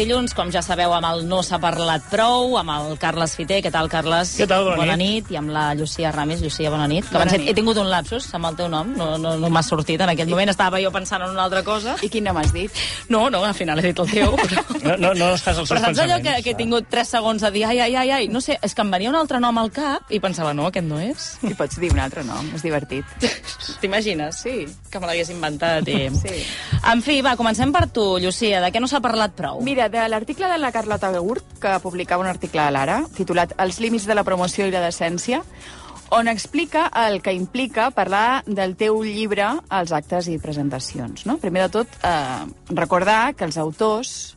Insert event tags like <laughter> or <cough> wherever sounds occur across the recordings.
Dilluns, com ja sabeu, amb el No s'ha parlat prou, amb el Carles Fiter. Què tal, Carles? Què tal? Bona bona nit. nit. I amb la Llucia Ramis. Llucia, bona nit. Que Bona abans he, nit. he tingut un lapsus amb el teu nom, no, no, no m'ha sortit en aquell moment. Estava jo pensant en una altra cosa. I quin nom has dit? No, no, al final he dit el teu. Però... No, no, no es fas els seus Però saps allò que, que he tingut 3 segons a dir ai, ai, ai, ai, no sé, és que em venia un altre nom al cap i pensava, no, aquest no és. I pots dir un altre nom, és divertit. <laughs> T'imagines? Sí. Que me l'hagués inventat. I... Sí. En fi, va, comencem per tu, Llucia. De què no s'ha parlat prou? Mira, de l'article de la Carlota Gurt, que publicava un article a l'Ara, titulat Els límits de la promoció i la decència, on explica el que implica parlar del teu llibre als actes i presentacions. No? Primer de tot, eh, recordar que els autors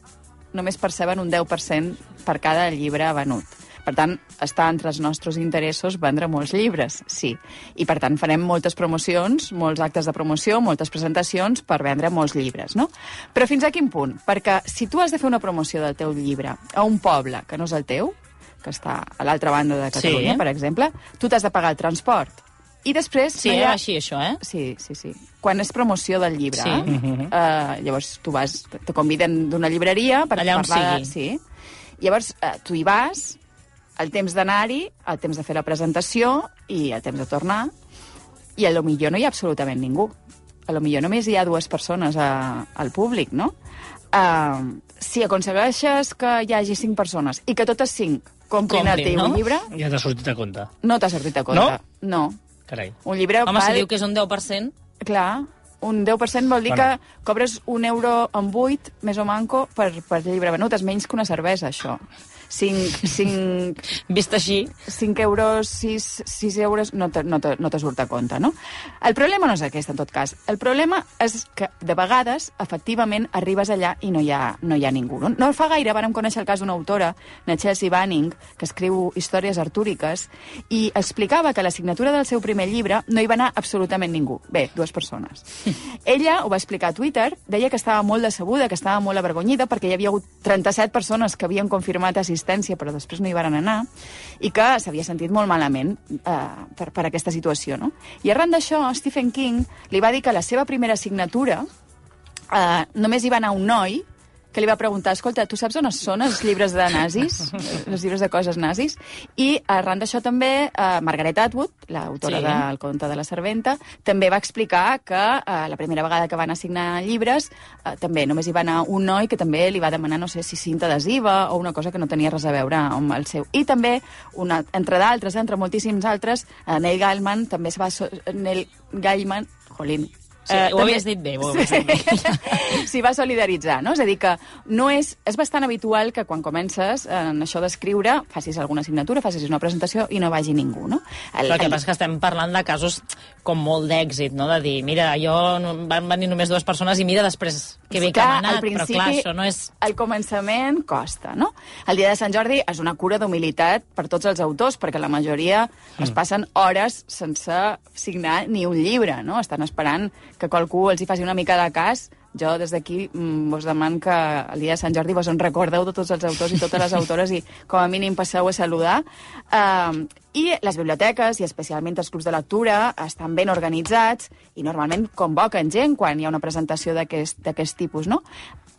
només perceben un 10% per cada llibre venut. Per tant, està entre els nostres interessos vendre molts llibres, sí. I, per tant, farem moltes promocions, molts actes de promoció, moltes presentacions per vendre molts llibres, no? Però fins a quin punt? Perquè si tu has de fer una promoció del teu llibre a un poble que no és el teu, que està a l'altra banda de Catalunya, Sí. per exemple, tu t'has de pagar el transport. I després... Sí, no ha... així, això, eh? Sí, sí, sí. Quan és promoció del llibre, Sí. eh, llavors tu vas, te conviden d'una llibreria per Allà on parlar... De, sigui. sí. Llavors eh, tu hi vas, el temps d'anar-hi, el temps de fer la presentació i el temps de tornar, i a lo millor no hi ha absolutament ningú. A lo millor només hi ha dues persones a, al públic, no? Uh, si aconsegueixes que hi hagi cinc persones i que totes cinc comprin, Comprin, el teu no? llibre, Ja t'ha sortit a compte. no t'ha sortit a compte. No? Carai. Un llibre Home, si val... diu que és un 10%, Clar, un 10% vol dir Bueno. que cobres un euro en 8, més o manco, per, per llibre venut. És menys que una cervesa, això. 5, 5, <laughs> vist així, 5 euros, 6, 6 euros, no te, no, te, no te surt a compte, no? El problema no és aquest, en tot cas. El problema és que, de vegades, efectivament, arribes allà i no hi ha, no hi ha ningú. No, no fa gaire vàrem conèixer el cas d'una autora, na Chelsea Banning, que escriu històries artúriques, i explicava que a la signatura del seu primer llibre no hi va anar absolutament ningú. Bé, dues persones. <laughs> Ella ho va explicar a Twitter, deia que estava molt decebuda, que estava molt avergonyida, perquè hi havia hagut 37 persones que havien confirmat assistència, però després no hi van anar, i que s'havia sentit molt malament eh, per, per aquesta situació. No? I arran d'això, Stephen King li va dir que la seva primera signatura eh, només hi va anar un noi que li va preguntar, escolta, tu saps on són els llibres de nazis? els llibres de coses nazis? I arran d'això també, eh, Margaret Atwood, l'autora Sí. sí. del conte de la serventa, també va explicar que eh, la primera vegada que van assignar llibres eh, també només hi va anar un noi que també li va demanar, no sé si cinta adhesiva o una cosa que no tenia res a veure amb el seu. I també, una, entre d'altres, entre moltíssims altres, eh, Neil Gaiman també es va... So Neil Gaiman... Jolín, sí, ho havies dit bé, ho havies dit bé. <laughs> s'hi va solidaritzar, no? És a dir, que no és, és bastant habitual que quan comences en això d'escriure facis alguna assignatura, facis una presentació i no vagi ningú, no? El, El que passa és que estem parlant de casos com molt d'èxit, no? De dir, mira, jo van venir només dues persones i mira després que bé que hem anat, al principi, però clar, això no és... Al començament costa, no? El dia de Sant Jordi és una cura d'humilitat per tots els autors, perquè la majoria es Mm. passen hores sense signar ni un llibre, no? Estan esperant que qualcú els hi faci una mica de cas. Jo, des d'aquí, mm, vos demano que el dia de Sant Jordi vos en recordeu de tots els autors i totes les autores i, com a mínim, passeu a saludar. Uh, I les biblioteques, i especialment els clubs de lectura, estan ben organitzats i normalment convoquen gent quan hi ha una presentació d'aquest tipus, no?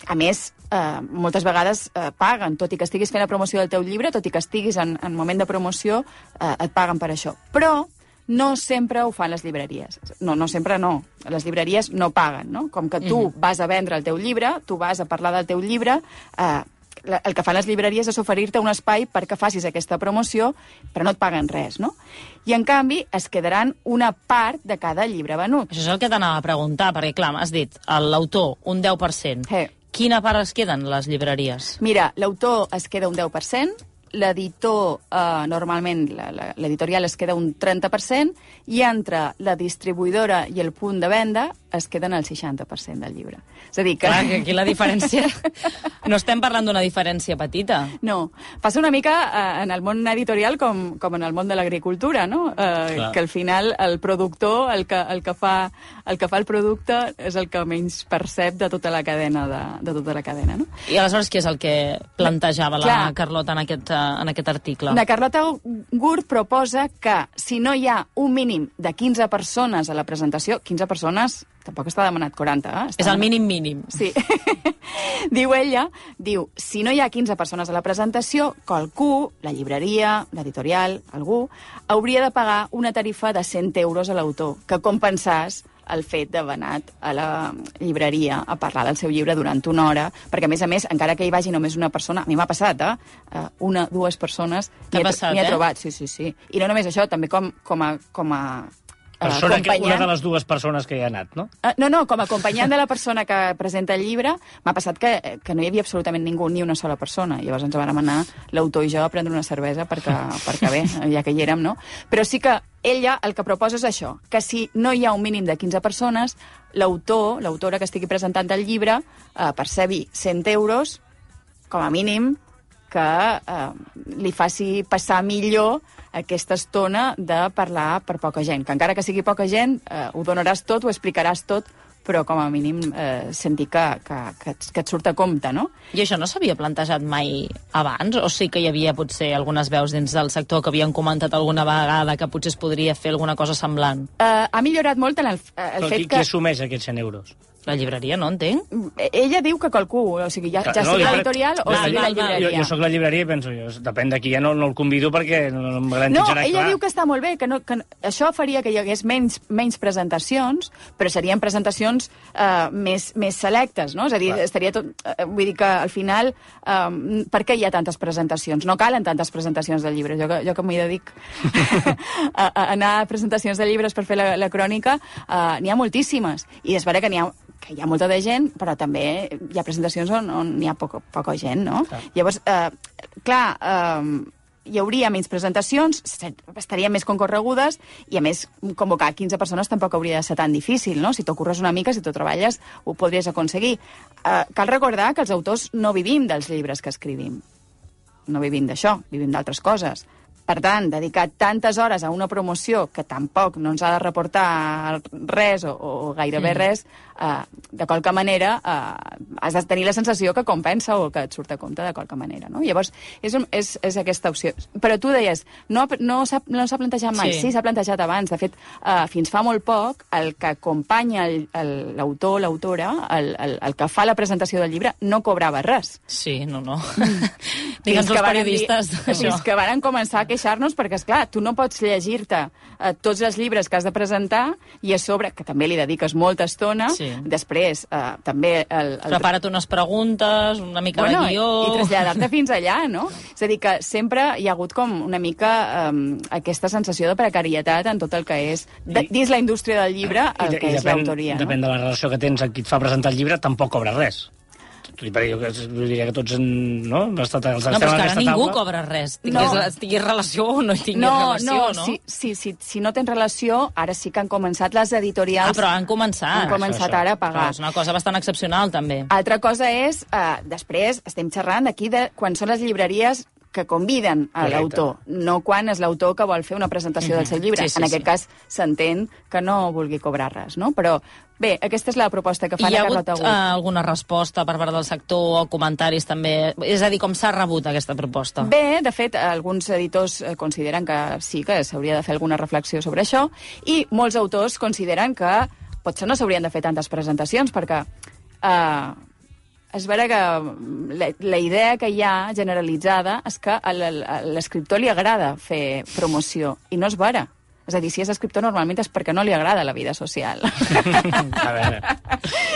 A més, eh, moltes vegades eh, paguen, tot i que estiguis fent la promoció del teu llibre, tot i que estiguis en, en moment de promoció, eh, et paguen per això. Però no sempre ho fan les llibreries. No, no sempre no. Les llibreries no paguen, no? Com que tu vas a vendre el teu llibre, tu vas a parlar del teu llibre, eh, el que fan les llibreries és oferir-te un espai perquè facis aquesta promoció, però no et paguen res, no? I, en canvi, es quedaran una part de cada llibre venut. Això és el que t'anava a preguntar, perquè, clar, m'has dit, l'autor, un 10%. Eh. Quina part es queden les llibreries? Mira, l'autor es queda un 10%, l'editor, eh, normalment, l'editorial es queda un 30%, i entre la distribuïdora i el punt de venda es queden el 60% del llibre. És a dir, que... Clar, que aquí la diferència... <laughs> No estem parlant d'una diferència petita. No, passa una mica eh, en el món editorial com, com en el món de l'agricultura, no? Eh, Clar. que al final el productor, el que, el, que fa, el que fa el producte, és el que menys percep de tota la cadena, de, de tota la cadena, no? I aleshores què és el que plantejava la Clar. Carlota en aquest, eh, en aquest article? La Carlota Gurt proposa que si no hi ha un mínim de 15 persones a la presentació, 15 persones, tampoc està demanat 40, eh? Està És el mínim mínim. Sí. <laughs> diu ella, diu, si no hi ha 15 persones a la presentació, qualcú, la llibreria, l'editorial, algú, hauria de pagar una tarifa de 100 euros a l'autor, que compensàs el fet d'haver anat a la llibreria a parlar del seu llibre durant una hora, perquè, a més a més, encara que hi vagi només una persona, a mi m'ha passat, eh? Eh, Una, dues persones... T'ha m'hi he tro- passat, he eh? trobat, sí, sí, sí. I no només això, també com, com a, com a Persona que, una de les dues persones que hi ha anat, no? Ah, No, no, com a acompanyant de la persona que presenta el llibre, m'ha passat que, que no hi havia absolutament ningú, ni una sola persona. Llavors ens vam anar l'autor i jo a prendre una cervesa perquè, perquè bé, <laughs> ja que hi érem, no? Però sí que ella el que proposa és això, que si no hi ha un mínim de 15 persones, l'autor, l'autora que estigui presentant el llibre, eh, percebi 100 euros, com a mínim, que eh, li faci passar millor aquesta estona de parlar per poca gent. Que encara que sigui poca gent, eh, ho donaràs tot, ho explicaràs tot, però com a mínim eh, sentir que, que, que, et- que et surt a compte, no? I això no s'havia plantejat mai abans? O sí que hi havia potser algunes veus dins del sector que havien comentat alguna vegada que potser es podria fer alguna cosa semblant? Eh, ha millorat molt en el, eh, el Però fet qui, que... qui assumeix aquests 100 euros? La llibreria, no entenc? Ella diu que qualcú, o sigui, ja, ja no, sigui l'editorial o sigui la val. Jo, llibreria. jo sóc la llibreria i penso, jo, depèn de qui, ja no, no el convido perquè no, no m'agrada No, enxitxarar, ella clar. diu que està molt bé, que, no, que no- això faria que hi hagués menys, menys presentacions, però serien presentacions eh, més, més selectes, no? És a dir, Clar. estaria tot... Eh, vull dir que al final, eh, per què hi ha tantes presentacions? No calen tantes presentacions de llibres. Jo que, jo que m'hi dedic <laughs> a, a anar a presentacions de llibres per fer la, la crònica, eh, n'hi ha moltíssimes. I és vera que n'hi ha que hi ha molta de gent, però també hi ha presentacions on, on hi ha poca, poca gent, no? Clar. Llavors, eh, clar, eh, hi hauria menys presentacions, se- estarien més concorregudes i, a més, convocar 15 persones tampoc hauria de ser tan difícil, no? Si t'ho curres una mica, si t'ho treballes, ho podries aconseguir. Eh, cal recordar que els autors no vivim dels llibres que escrivim. No vivim d'això, vivim d'altres coses. Per tant, dedicar tantes hores a una promoció que tampoc no ens ha de reportar res o, o gairebé mm. res, eh, de qualque manera eh, has de tenir la sensació que compensa o que et surt a compte de qualque manera. No? Llavors, és, és, és aquesta opció. Però tu deies, no, no s'ha no plantejat mai. Sí. Sí, s'ha plantejat abans. De fet, eh, fins fa molt poc, el que acompanya l'autor o l'autora, el, el, el que fa la presentació del llibre, no cobrava res. Sí, no, no. <laughs> Digue'ns els periodistes. Això. fins que varen començar queixar-nos perquè, és clar tu no pots llegir-te eh, tots els llibres que has de presentar i a sobre, que també li dediques molta estona, Sí. després eh, també el, el, Prepara't unes preguntes, una mica bueno, de guió... i, i traslladar-te fins allà, no? <laughs> És a dir, que sempre hi ha hagut com una mica um, aquesta sensació de precarietat en tot el que és, de, I- dins la indústria del llibre, el de- que és l'autoria. Depèn No? de la relació que tens amb qui et fa presentar el llibre, tampoc cobra res. I per jo, diria que tots en, no? hem estat, els No, però és que ara ningú taula. cobra res. No. Tingués, tingués relació o no hi tingués No, relació, no, no? Si, si, si, si no tens relació, ara sí que han començat les editorials... Ah, però han començat. Han començat això. ara a pagar. Però és una cosa bastant excepcional, també. Altra cosa és, eh, després, estem xerrant aquí de quan són les llibreries que conviden a l'autor, no quan és l'autor que vol fer una presentació del seu llibre. Sí, sí, en aquest sí. cas s'entén que no vulgui cobrar res, no? Però bé, aquesta és la proposta que fa hi la ha hagut Carlota uh, Gurt. alguna resposta per part del sector o comentaris també? És a dir, com s'ha rebut aquesta proposta? Bé, de fet, alguns editors eh, consideren que sí, que s'hauria de fer alguna reflexió sobre això, i molts autors consideren que potser no s'haurien de fer tantes presentacions, perquè eh, és vera que la, la idea que hi ha generalitzada és que a l'escriptor li agrada fer promoció, i no és vera. És a dir, si és escriptor normalment és perquè no li agrada la vida social. <laughs> A veure,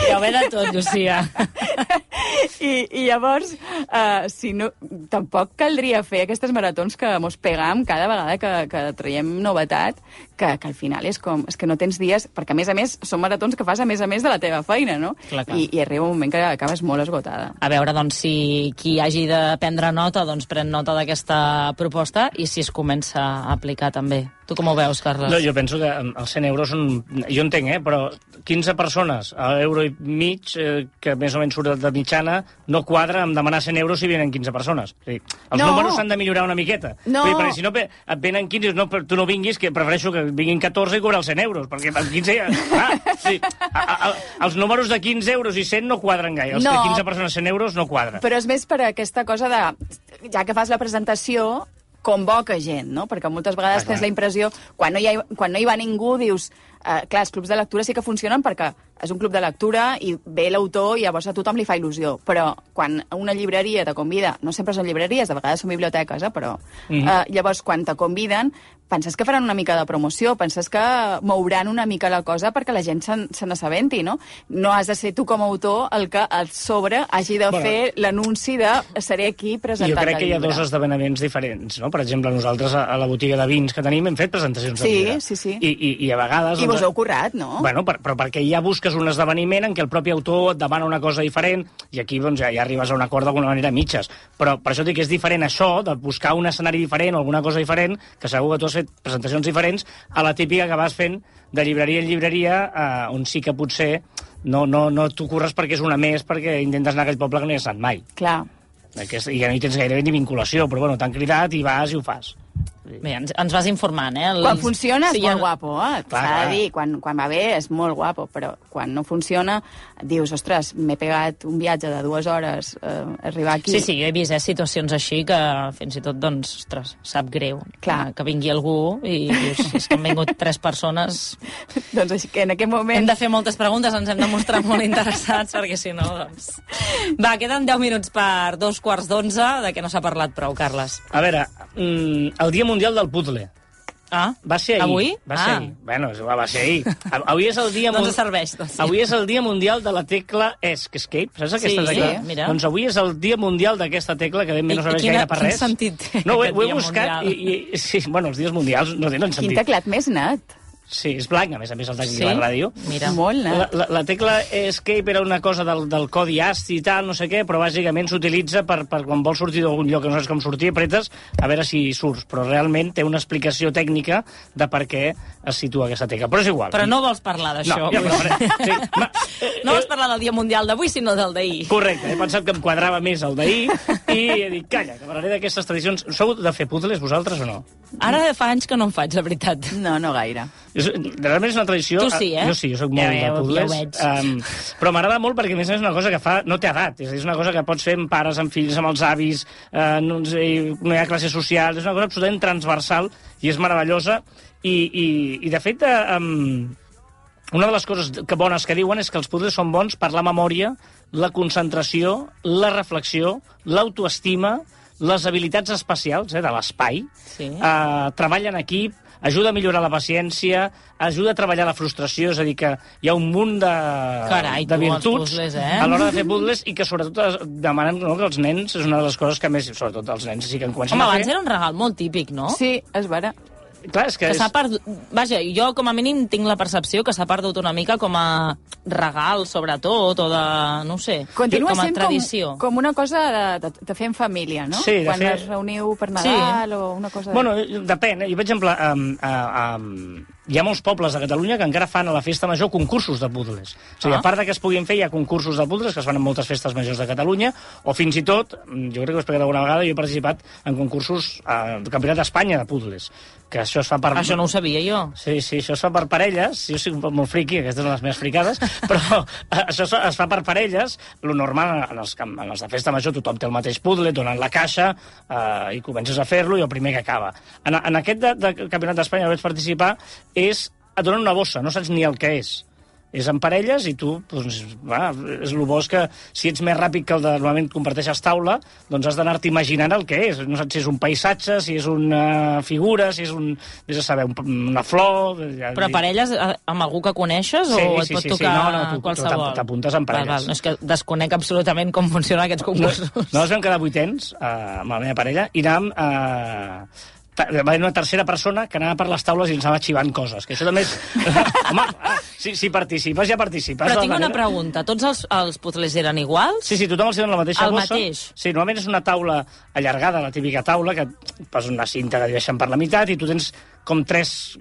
Ja ho ve de tot, Llucia. <laughs> <laughs> I, i llavors, uh, si no, tampoc caldria fer aquestes maratons que mos pegam cada vegada que, que traiem novetat, que, que al final és com... És que no tens dies... Perquè, a més a més, són maratons que fas a més a més de la teva feina, no? Clar, clar. I, I arriba un moment que acabes molt esgotada. A veure, doncs, si qui hagi de prendre nota, doncs pren nota d'aquesta proposta i si es comença a aplicar també. Tu com ho veus, Carles? No, jo penso que els 100 euros són... Jo entenc, eh? Però 15 persones a euro i mig, eh, que més o menys surt de mitjana, no quadra amb demanar 100 euros si venen 15 persones. És dir, els No. números s'han de millorar una miqueta. No. Dir, perquè si no et venen 15, no, tu no vinguis, que prefereixo que vinguin 14 i cobrar els 100 euros, perquè amb 15... Ja, ah, <laughs> sí, a, a, a, els números de 15 euros i 100 no quadren gaire. Els No. de 15 persones 100 euros no quadra. Però és més per aquesta cosa de... Ja que fas la presentació, convoca gent, no? Perquè moltes vegades Ah, tens la impressió... Quan no, hi ha, quan no hi va ningú, dius... Eh, clar, els clubs de lectura sí que funcionen perquè és un club de lectura i ve l'autor i llavors a tothom li fa il·lusió. Però quan una llibreria te convida, no sempre són llibreries, de vegades són biblioteques, eh, però... Mhm. eh, llavors, quan te conviden, penses que faran una mica de promoció, penses que mouran una mica la cosa perquè la gent se n'assabenti, no? No has de ser tu com a autor el que a sobre hagi de Bueno. fer l'anunci de seré aquí presentant Jo crec que hi ha dos esdeveniments diferents, no? Per exemple, nosaltres a, a la botiga de vins que tenim hem fet presentacions de Sí, llibre. sí, sí. I, i, i a vegades... I doncs, vos heu currat, no? Bueno, per, però perquè ja busques un esdeveniment en què el propi autor et demana una cosa diferent i aquí doncs, ja, ja arribes a un acord d'alguna manera mitges. Però per això dic que és diferent això, de buscar un escenari diferent o alguna cosa diferent, que segur que tu has fet presentacions diferents, a la típica que vas fent de llibreria en llibreria, eh, on sí que potser no, no, no t'ho curres perquè és una més, perquè intentes anar a aquell poble que no hi has anat mai. Clar. Que és, I ja no hi tens gairebé ni vinculació, però bueno, t'han cridat i vas i ho fas. Bé, ens, ens vas informant, eh? Els- Quan funciona és Sí, ja molt no- guapo, eh? Clar, S'ha de clar. dir, quan, quan va bé és molt guapo, però quan no funciona dius, ostres, m'he pegat un viatge de dues hores eh, arribar aquí. Sí, sí, jo he vist eh, situacions així que fins i tot, doncs, ostres, sap greu. Clar. Que vingui algú i dius, és que han vingut tres persones. <laughs> doncs així que en aquest moment... Hem de fer moltes preguntes, ens hem de mostrar molt interessats, perquè si no, doncs... Va, queden 10 minuts per dos quarts d'onze, de què no s'ha parlat prou, Carles. A veure, mm, el Dia Mundial del Puzzle. Ah, Va ser ahir. Avui? Va ser ah. ahir. Bueno, va, va ser ahir. <laughs> A- Avui és el dia... Ens serveix, doncs, sí. Avui és el dia mundial de la tecla Escape. Saps aquesta Sí, tecla? mira. Doncs avui és el dia mundial d'aquesta tecla, que ben bé no serveix quina- gaire per quin res. sentit té No, ho he, ho he buscat mundial? i, i, sí, bueno, els dies mundials no tenen Quin sentit. teclat més net. Sí, és blanc, a més a més, el tècnic Sí? de la ràdio. Mira. Molt. La, la, la tecla Escape era una cosa del, del codi ASCII i tal, no sé què, però bàsicament s'utilitza per, per quan vols sortir d'algun lloc que no saps com sortir, apretes a veure si surts, però realment té una explicació tècnica de per què es situa aquesta tecla. Però és igual. Però no vols parlar d'això. No, ja, però, sí, ma, <laughs> No vols parlar del Dia Mundial d'avui, sinó del d'ahir. Correcte, he pensat que em quadrava més el d'ahir i he dit, calla, que parlaré d'aquestes tradicions. Sou de fer puzzles vosaltres o no? Ara fa anys que no en faig, la veritat. No, no gaire. És, realment és una tradició... Tu sí, eh? Jo sí, jo soc Ja molt veu, de puzzles. ja. Um, però m'agrada molt perquè, a més, és una cosa que fa... No té edat, és, és una cosa que pots fer amb pares, amb fills, amb els avis, uh, no, sé, no hi ha classes socials, és una cosa absolutament transversal i és meravellosa. I, i, i de fet, uh, um, una de les coses que bones que diuen és que els puzzles són bons per la memòria, la concentració, la reflexió, l'autoestima, les habilitats espacials eh, de l'espai, Sí. eh, treball en equip, ajuda a millorar la paciència, ajuda a treballar la frustració, és a dir, que hi ha un munt de, Carai, de virtuts puzzles, eh? a l'hora de fer puzzles i que sobretot demanen no, que els nens, és una de les coses que més, sobretot els nens, sí que en comencen Home, a abans fer. era un regal molt típic, no? Sí, és vera. Clar, és que, Que és... s'ha perdut... Vaja, jo com a mínim tinc la percepció que s'ha perdut una mica com a regal, sobretot, o de... no ho sé, Continua com a sent tradició. com, com una cosa de, de, de fer en família, no? Sí, de Quan fer- es reuniu per Nadal o una cosa... Bueno, depèn. Jo, per exemple, um, uh, um, hi ha molts pobles de Catalunya que encara fan a la festa major concursos de puzzles. O sigui, Ah. a part de que es puguin fer, hi ha concursos de puzzles que es fan en moltes festes majors de Catalunya, o fins i tot, mm, jo crec que ho he explicat alguna vegada, jo he participat en concursos uh, del Campionat d'Espanya de puzzles, que això es fa per... Això no ho sabia jo. Sí, sí, això es fa per parelles. Jo soc molt friqui, aquestes són les meves fricades, <laughs> però eh, això es fa- per parelles. Lo normal, en els, en els de festa major, tothom té el mateix puzzle, donen la caixa eh, i comences a fer-lo i el primer que acaba. En, en aquest de, de Campionat d'Espanya vaig participar és et donen una bossa, no saps ni el que és. és en parelles i tu, doncs, va, és el bo és que si ets més ràpid que el de normalment comparteixes taula, doncs has d'anar-te imaginant el que és. No saps si és un paisatge, si és una figura, si és un, vés a saber, un, una flor... Ja, Però parelles eh, amb algú que coneixes Sí, o et sí, pot sí, sí. tocar No, no, tu- tu qualsevol? t'ap- t'apuntes en parelles. Val, val. No, és que desconec absolutament com funcionen aquests No, concursos. nosaltres vam quedar vuitens eh, amb la meva parella i anàvem... Eh, va haver una tercera persona que anava per les taules i ens anava xivant coses, que això també és... <laughs> Home, si, si participes, ja participes. Però tinc una pregunta. Tots els, els puzzles eren iguals? Sí, sí, tothom els dona la mateixa El bossa. mateix. Sí, normalment és una taula allargada, la típica taula, que poses una cinta que divideixen per la meitat i tu tens com tres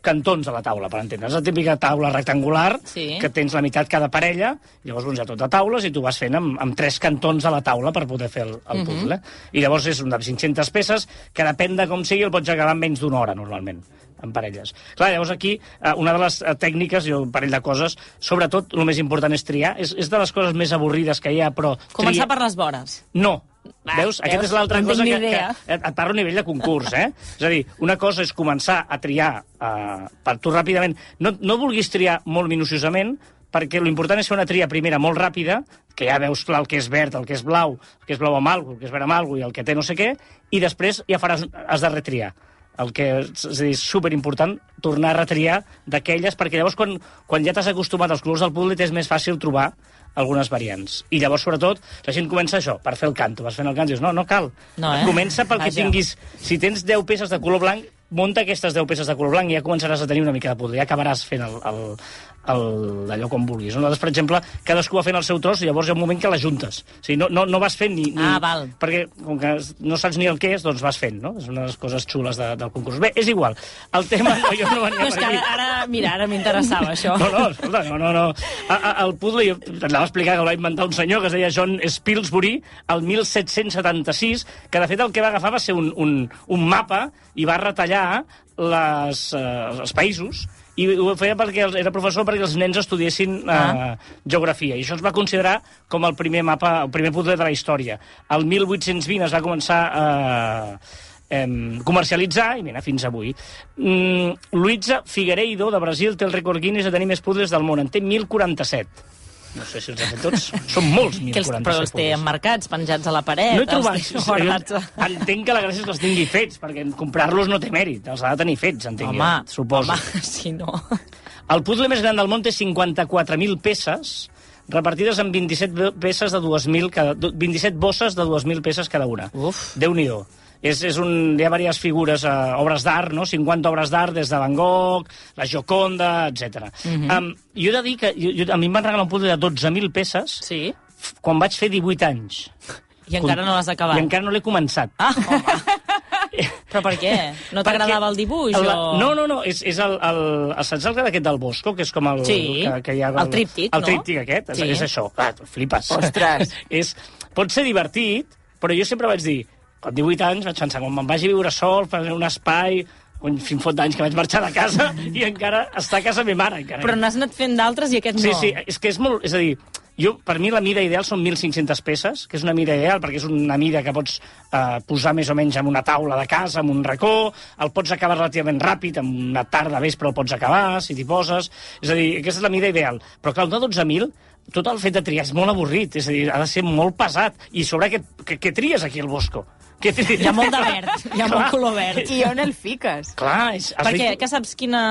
cantons a la taula, per entendre. És la típica taula rectangular Sí. que tens la meitat cada parella, llavors doncs, hi ha tot de taules i tu vas fent amb, amb tres cantons a la taula per poder fer el, Mhm. el puzzle. I llavors és un de 500 peces que depèn de com sigui el pots acabar en menys d'una hora, normalment en parelles. Clar, llavors aquí, eh, una de les eh, tècniques, jo un parell de coses, sobretot el més important és triar, és, és de les coses més avorrides que hi ha, però... Començar tria- per les vores. no. Va, veus? Aquesta veus? és l'altra No cosa que, que et parlo a nivell de concurs, eh? És a dir, una cosa és començar a triar eh, per tu ràpidament. No, no vulguis triar molt minuciosament, perquè l'important és fer una tria primera molt ràpida, que ja veus clar el que és verd, el que és blau, el que és blau amb alguna el que és verd amb alguna i el que té no sé què, i després ja faràs, has de retriar. El que és, és és superimportant tornar a retriar d'aquelles, perquè llavors quan, quan ja t'has acostumat als colors del puzzle t'és més fàcil trobar algunes variants. I llavors, sobretot, la gent comença això, per fer el canto. Vas fent el canto i dius, no, no cal. No, eh? Comença pel que Vaja. tinguis... Si tens 10 peces de color blanc, munta aquestes 10 peces de color blanc i ja començaràs a tenir una mica de puzzle. Ja acabaràs fent el, el, el, allò com vulguis. Nosaltres, per exemple, cadascú va fent el seu tros i llavors hi ha un moment que les juntes. O sigui, no, no, no vas fent ni... ni Ah, val. Perquè, com que no saps ni el que és, doncs vas fent, no? És una de les coses xules de, del concurs. Bé, és igual. El tema... No, jo no venia No, és que ara, ara mira, ara m'interessava <laughs> això. No, no, escolta, no, no, no. A, a, el puzzle, jo t'anava a explicar que el va inventar un senyor que es deia John Spilsbury el 1776, que de fet el que va agafar va ser un, un, un mapa i va retallar les, eh, els països i ho feia perquè els- era professor perquè els nens estudiessin eh, Ah. geografia. I això es va considerar com el primer mapa, el primer puzzle de la història. El 1820 es va començar a eh, comercialitzar i mira, fins avui. Mm, Luisa Figueiredo, de Brasil, té el rècord Guinness de tenir més puzzles del món. En té 1.047. No sé si els ha fet tots. <laughs> Són molts, 1.047 Que els, però els té emmarcats, penjats a la paret. No he trobat. guardats a- Entenc que la gràcia és que els tingui fets, perquè comprar-los no té mèrit. Els ha de tenir fets, entenc Home, jo, suposo. home, <laughs> si no... El puzzle més gran del món té 54.000 peces, repartides en 27 peces de 2.000 cada, 27 bosses de 2.000 peces cada una. Uf. Déu-n'hi-do. És, és un, hi ha diverses figures, uh, obres d'art, no? 50 obres d'art, des de Van Gogh, la Gioconda, etc. Mm. -hmm. um, jo he de dir que jo, jo, a mi em van regalar un puzzle de 12.000 peces Sí? quan vaig fer 18 anys. I encara no l'has acabat. I encara no l'he començat. Ah, home. Però per què? No t'agradava el dibuix? El, o... No, no, no, és, és el, el, el, saps el que aquest del Bosco, que és com el... Sí, que, que hi ha, el tríptic, el no? tríptic aquest, Sí. és, és això, clar, tu flipes. Ostres. <laughs> és, pot ser divertit, però jo sempre vaig dir, amb 18 anys vaig pensar, quan me'n vagi a viure sol, per un espai, un fin fot d'anys que vaig marxar de casa <laughs> i encara està a casa meva mare. Encara. Però n'has anat fent d'altres i aquest Sí, no. sí, és que és molt... És a dir, jo, per mi la mida ideal són 1.500 peces, que és una mida ideal perquè és una mida que pots eh, posar més o menys en una taula de casa, en un racó, el pots acabar relativament ràpid, en una tarda vespre el pots acabar, si t'hi poses... És a dir, aquesta és la mida ideal. Però clar, el de 12.000, tot el fet de triar és molt avorrit, és a dir, ha de ser molt pesat. I sobre què, què, què tries aquí al Bosco? Què? Hi ha molt de verd, hi ha molt color verd. I on el fiques? Clar, és... has Perquè, que saps quina,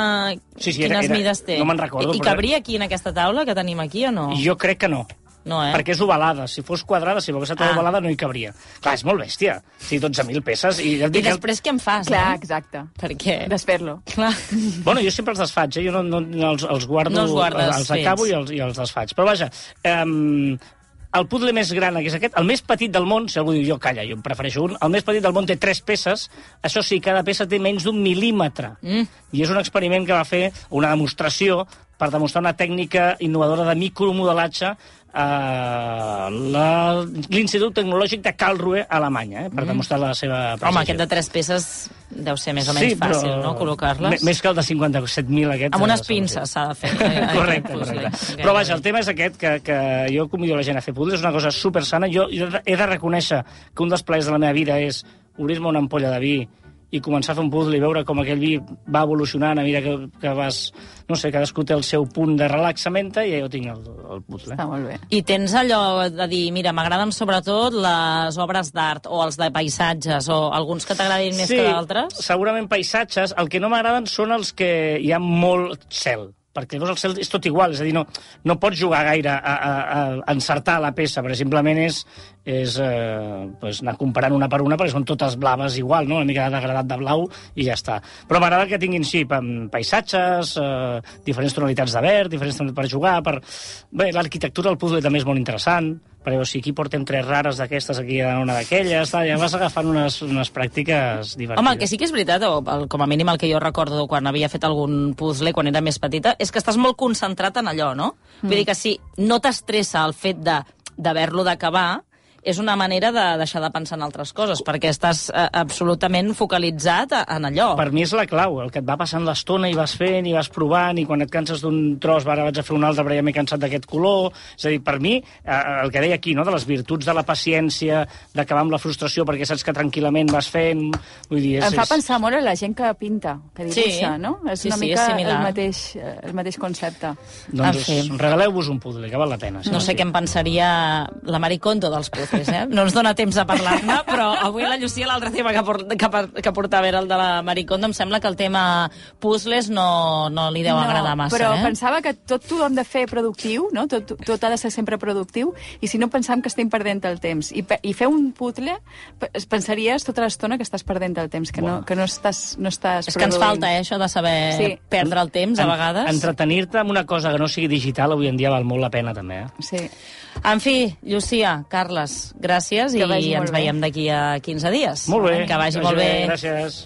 Sí, sí, era- quines era- mides té? no me'n recordo, I, I cabria aquí en aquesta taula que tenim aquí o no? Jo crec que no. No, eh? perquè és ovalada. Si fos quadrada, si fos Ah. ovalada, no hi cabria. Clar, és molt bèstia. Sí, 12.000 peces. I, ja I després què en fas? Clar, no? exacte. Perquè... Desfer-lo. Clar. Bueno, jo sempre els desfaig, eh? jo no, no, no els, els guardo, No els guardes els fets. acabo i els, i els desfaig. Però vaja, um, el puzzle més gran, que és aquest, el més petit del món, si algú diu jo, calla, jo en prefereixo un, el més petit del món té tres peces, això sí, cada peça té menys d'un mil·límetre. Mm. I és un experiment que va fer, una demostració, per demostrar una tècnica innovadora de micromodelatge a l'Institut Tecnològic de Karlsruhe, a Alemanya, eh, per demostrar la seva precisió. Home, aquest de tres peces deu ser més o menys fàcil, no?, col·locar-les. Més que el de 57.000 aquest. Amb unes eh, sí. pinces s'ha de fer. <laughs> eh, correcte, correcte. Gairebé. Però vaja, el tema és aquest, que, que jo convido la gent a fer puzzles, és una cosa super sana. Jo he de, he de reconèixer que un dels plaers de la meva vida és obrir-me una ampolla de vi i començar a fer un puzzle i veure com aquell vi va evolucionant a mesura que, que vas... No sé, cadascú té el seu punt de relaxament i jo tinc el, el puzzle. Està molt bé. I tens allò de dir, mira, m'agraden sobretot les obres d'art o els de paisatges o alguns que t'agradin més que d'altres? segurament paisatges. El que no m'agraden són els que hi ha molt cel perquè llavors el cel és tot igual, és a dir, no, no pots jugar gaire a, a, a encertar la peça, perquè simplement és, és eh, pues anar comparant una per una, perquè són totes blaves igual, no? una mica de degradat de blau i ja està. Però m'agrada que tinguin, sí, paisatges, eh, diferents tonalitats de verd, diferents tonalitats per jugar, per... Bé, l'arquitectura del puzzle també és molt interessant, perquè o sigui, aquí portem tres rares d'aquestes, aquí hi ha una d'aquelles, ja vas agafant unes, unes pràctiques divertides. Home, el que sí que és veritat, o el, com a mínim el que jo recordo quan havia fet algun puzzle quan era més petita, és que estàs molt concentrat en allò, no? Mm. Vull dir que si no t'estressa el fet d'haver-lo d'acabar, és una manera de deixar de pensar en altres coses, perquè estàs eh, absolutament focalitzat en allò. Per mi és la clau, el que et va passant l'estona i vas fent i vas provant, i quan et canses d'un tros, ara vaig a fer un altre, però ja m'he cansat d'aquest color... És a dir, per mi, eh, el que deia aquí, no?, de les virtuts de la paciència, d'acabar amb la frustració perquè saps que tranquil·lament vas fent... Vull dir, és, em fa pensar molt en la gent que pinta, que dibuixa, sí. no? És sí, una sí, mica és el mateix, el mateix concepte. Doncs regaleu-vos un puzzle, que val la pena. Sí, no sé què em pensaria la Maricondo dels puzzles, eh? No ens dona temps a parlar-ne, però avui la Llucia, l'altre tema que, port, que, que portava era el de la Maricondo, em sembla que el tema puzzles no, no li deu no, agradar massa. però eh? pensava que tot ho hem de fer productiu, no? tot, tot ha de ser sempre productiu, i si no pensam que estem perdent el temps. I, i fer un puzzle, pensaries tota l'estona que estàs perdent el temps, que, no, que no estàs, no estàs És produint. que ens falta, eh, això de saber sí. perdre el temps, a vegades. Entretenir-te amb una cosa que no sigui digital avui en dia val molt la pena, també. Eh? Sí. En fi, Llucia, Carles, gràcies que i ens veiem d'aquí a 15 dies. Molt bé. Que vagi, que vagi molt bé. Gràcies.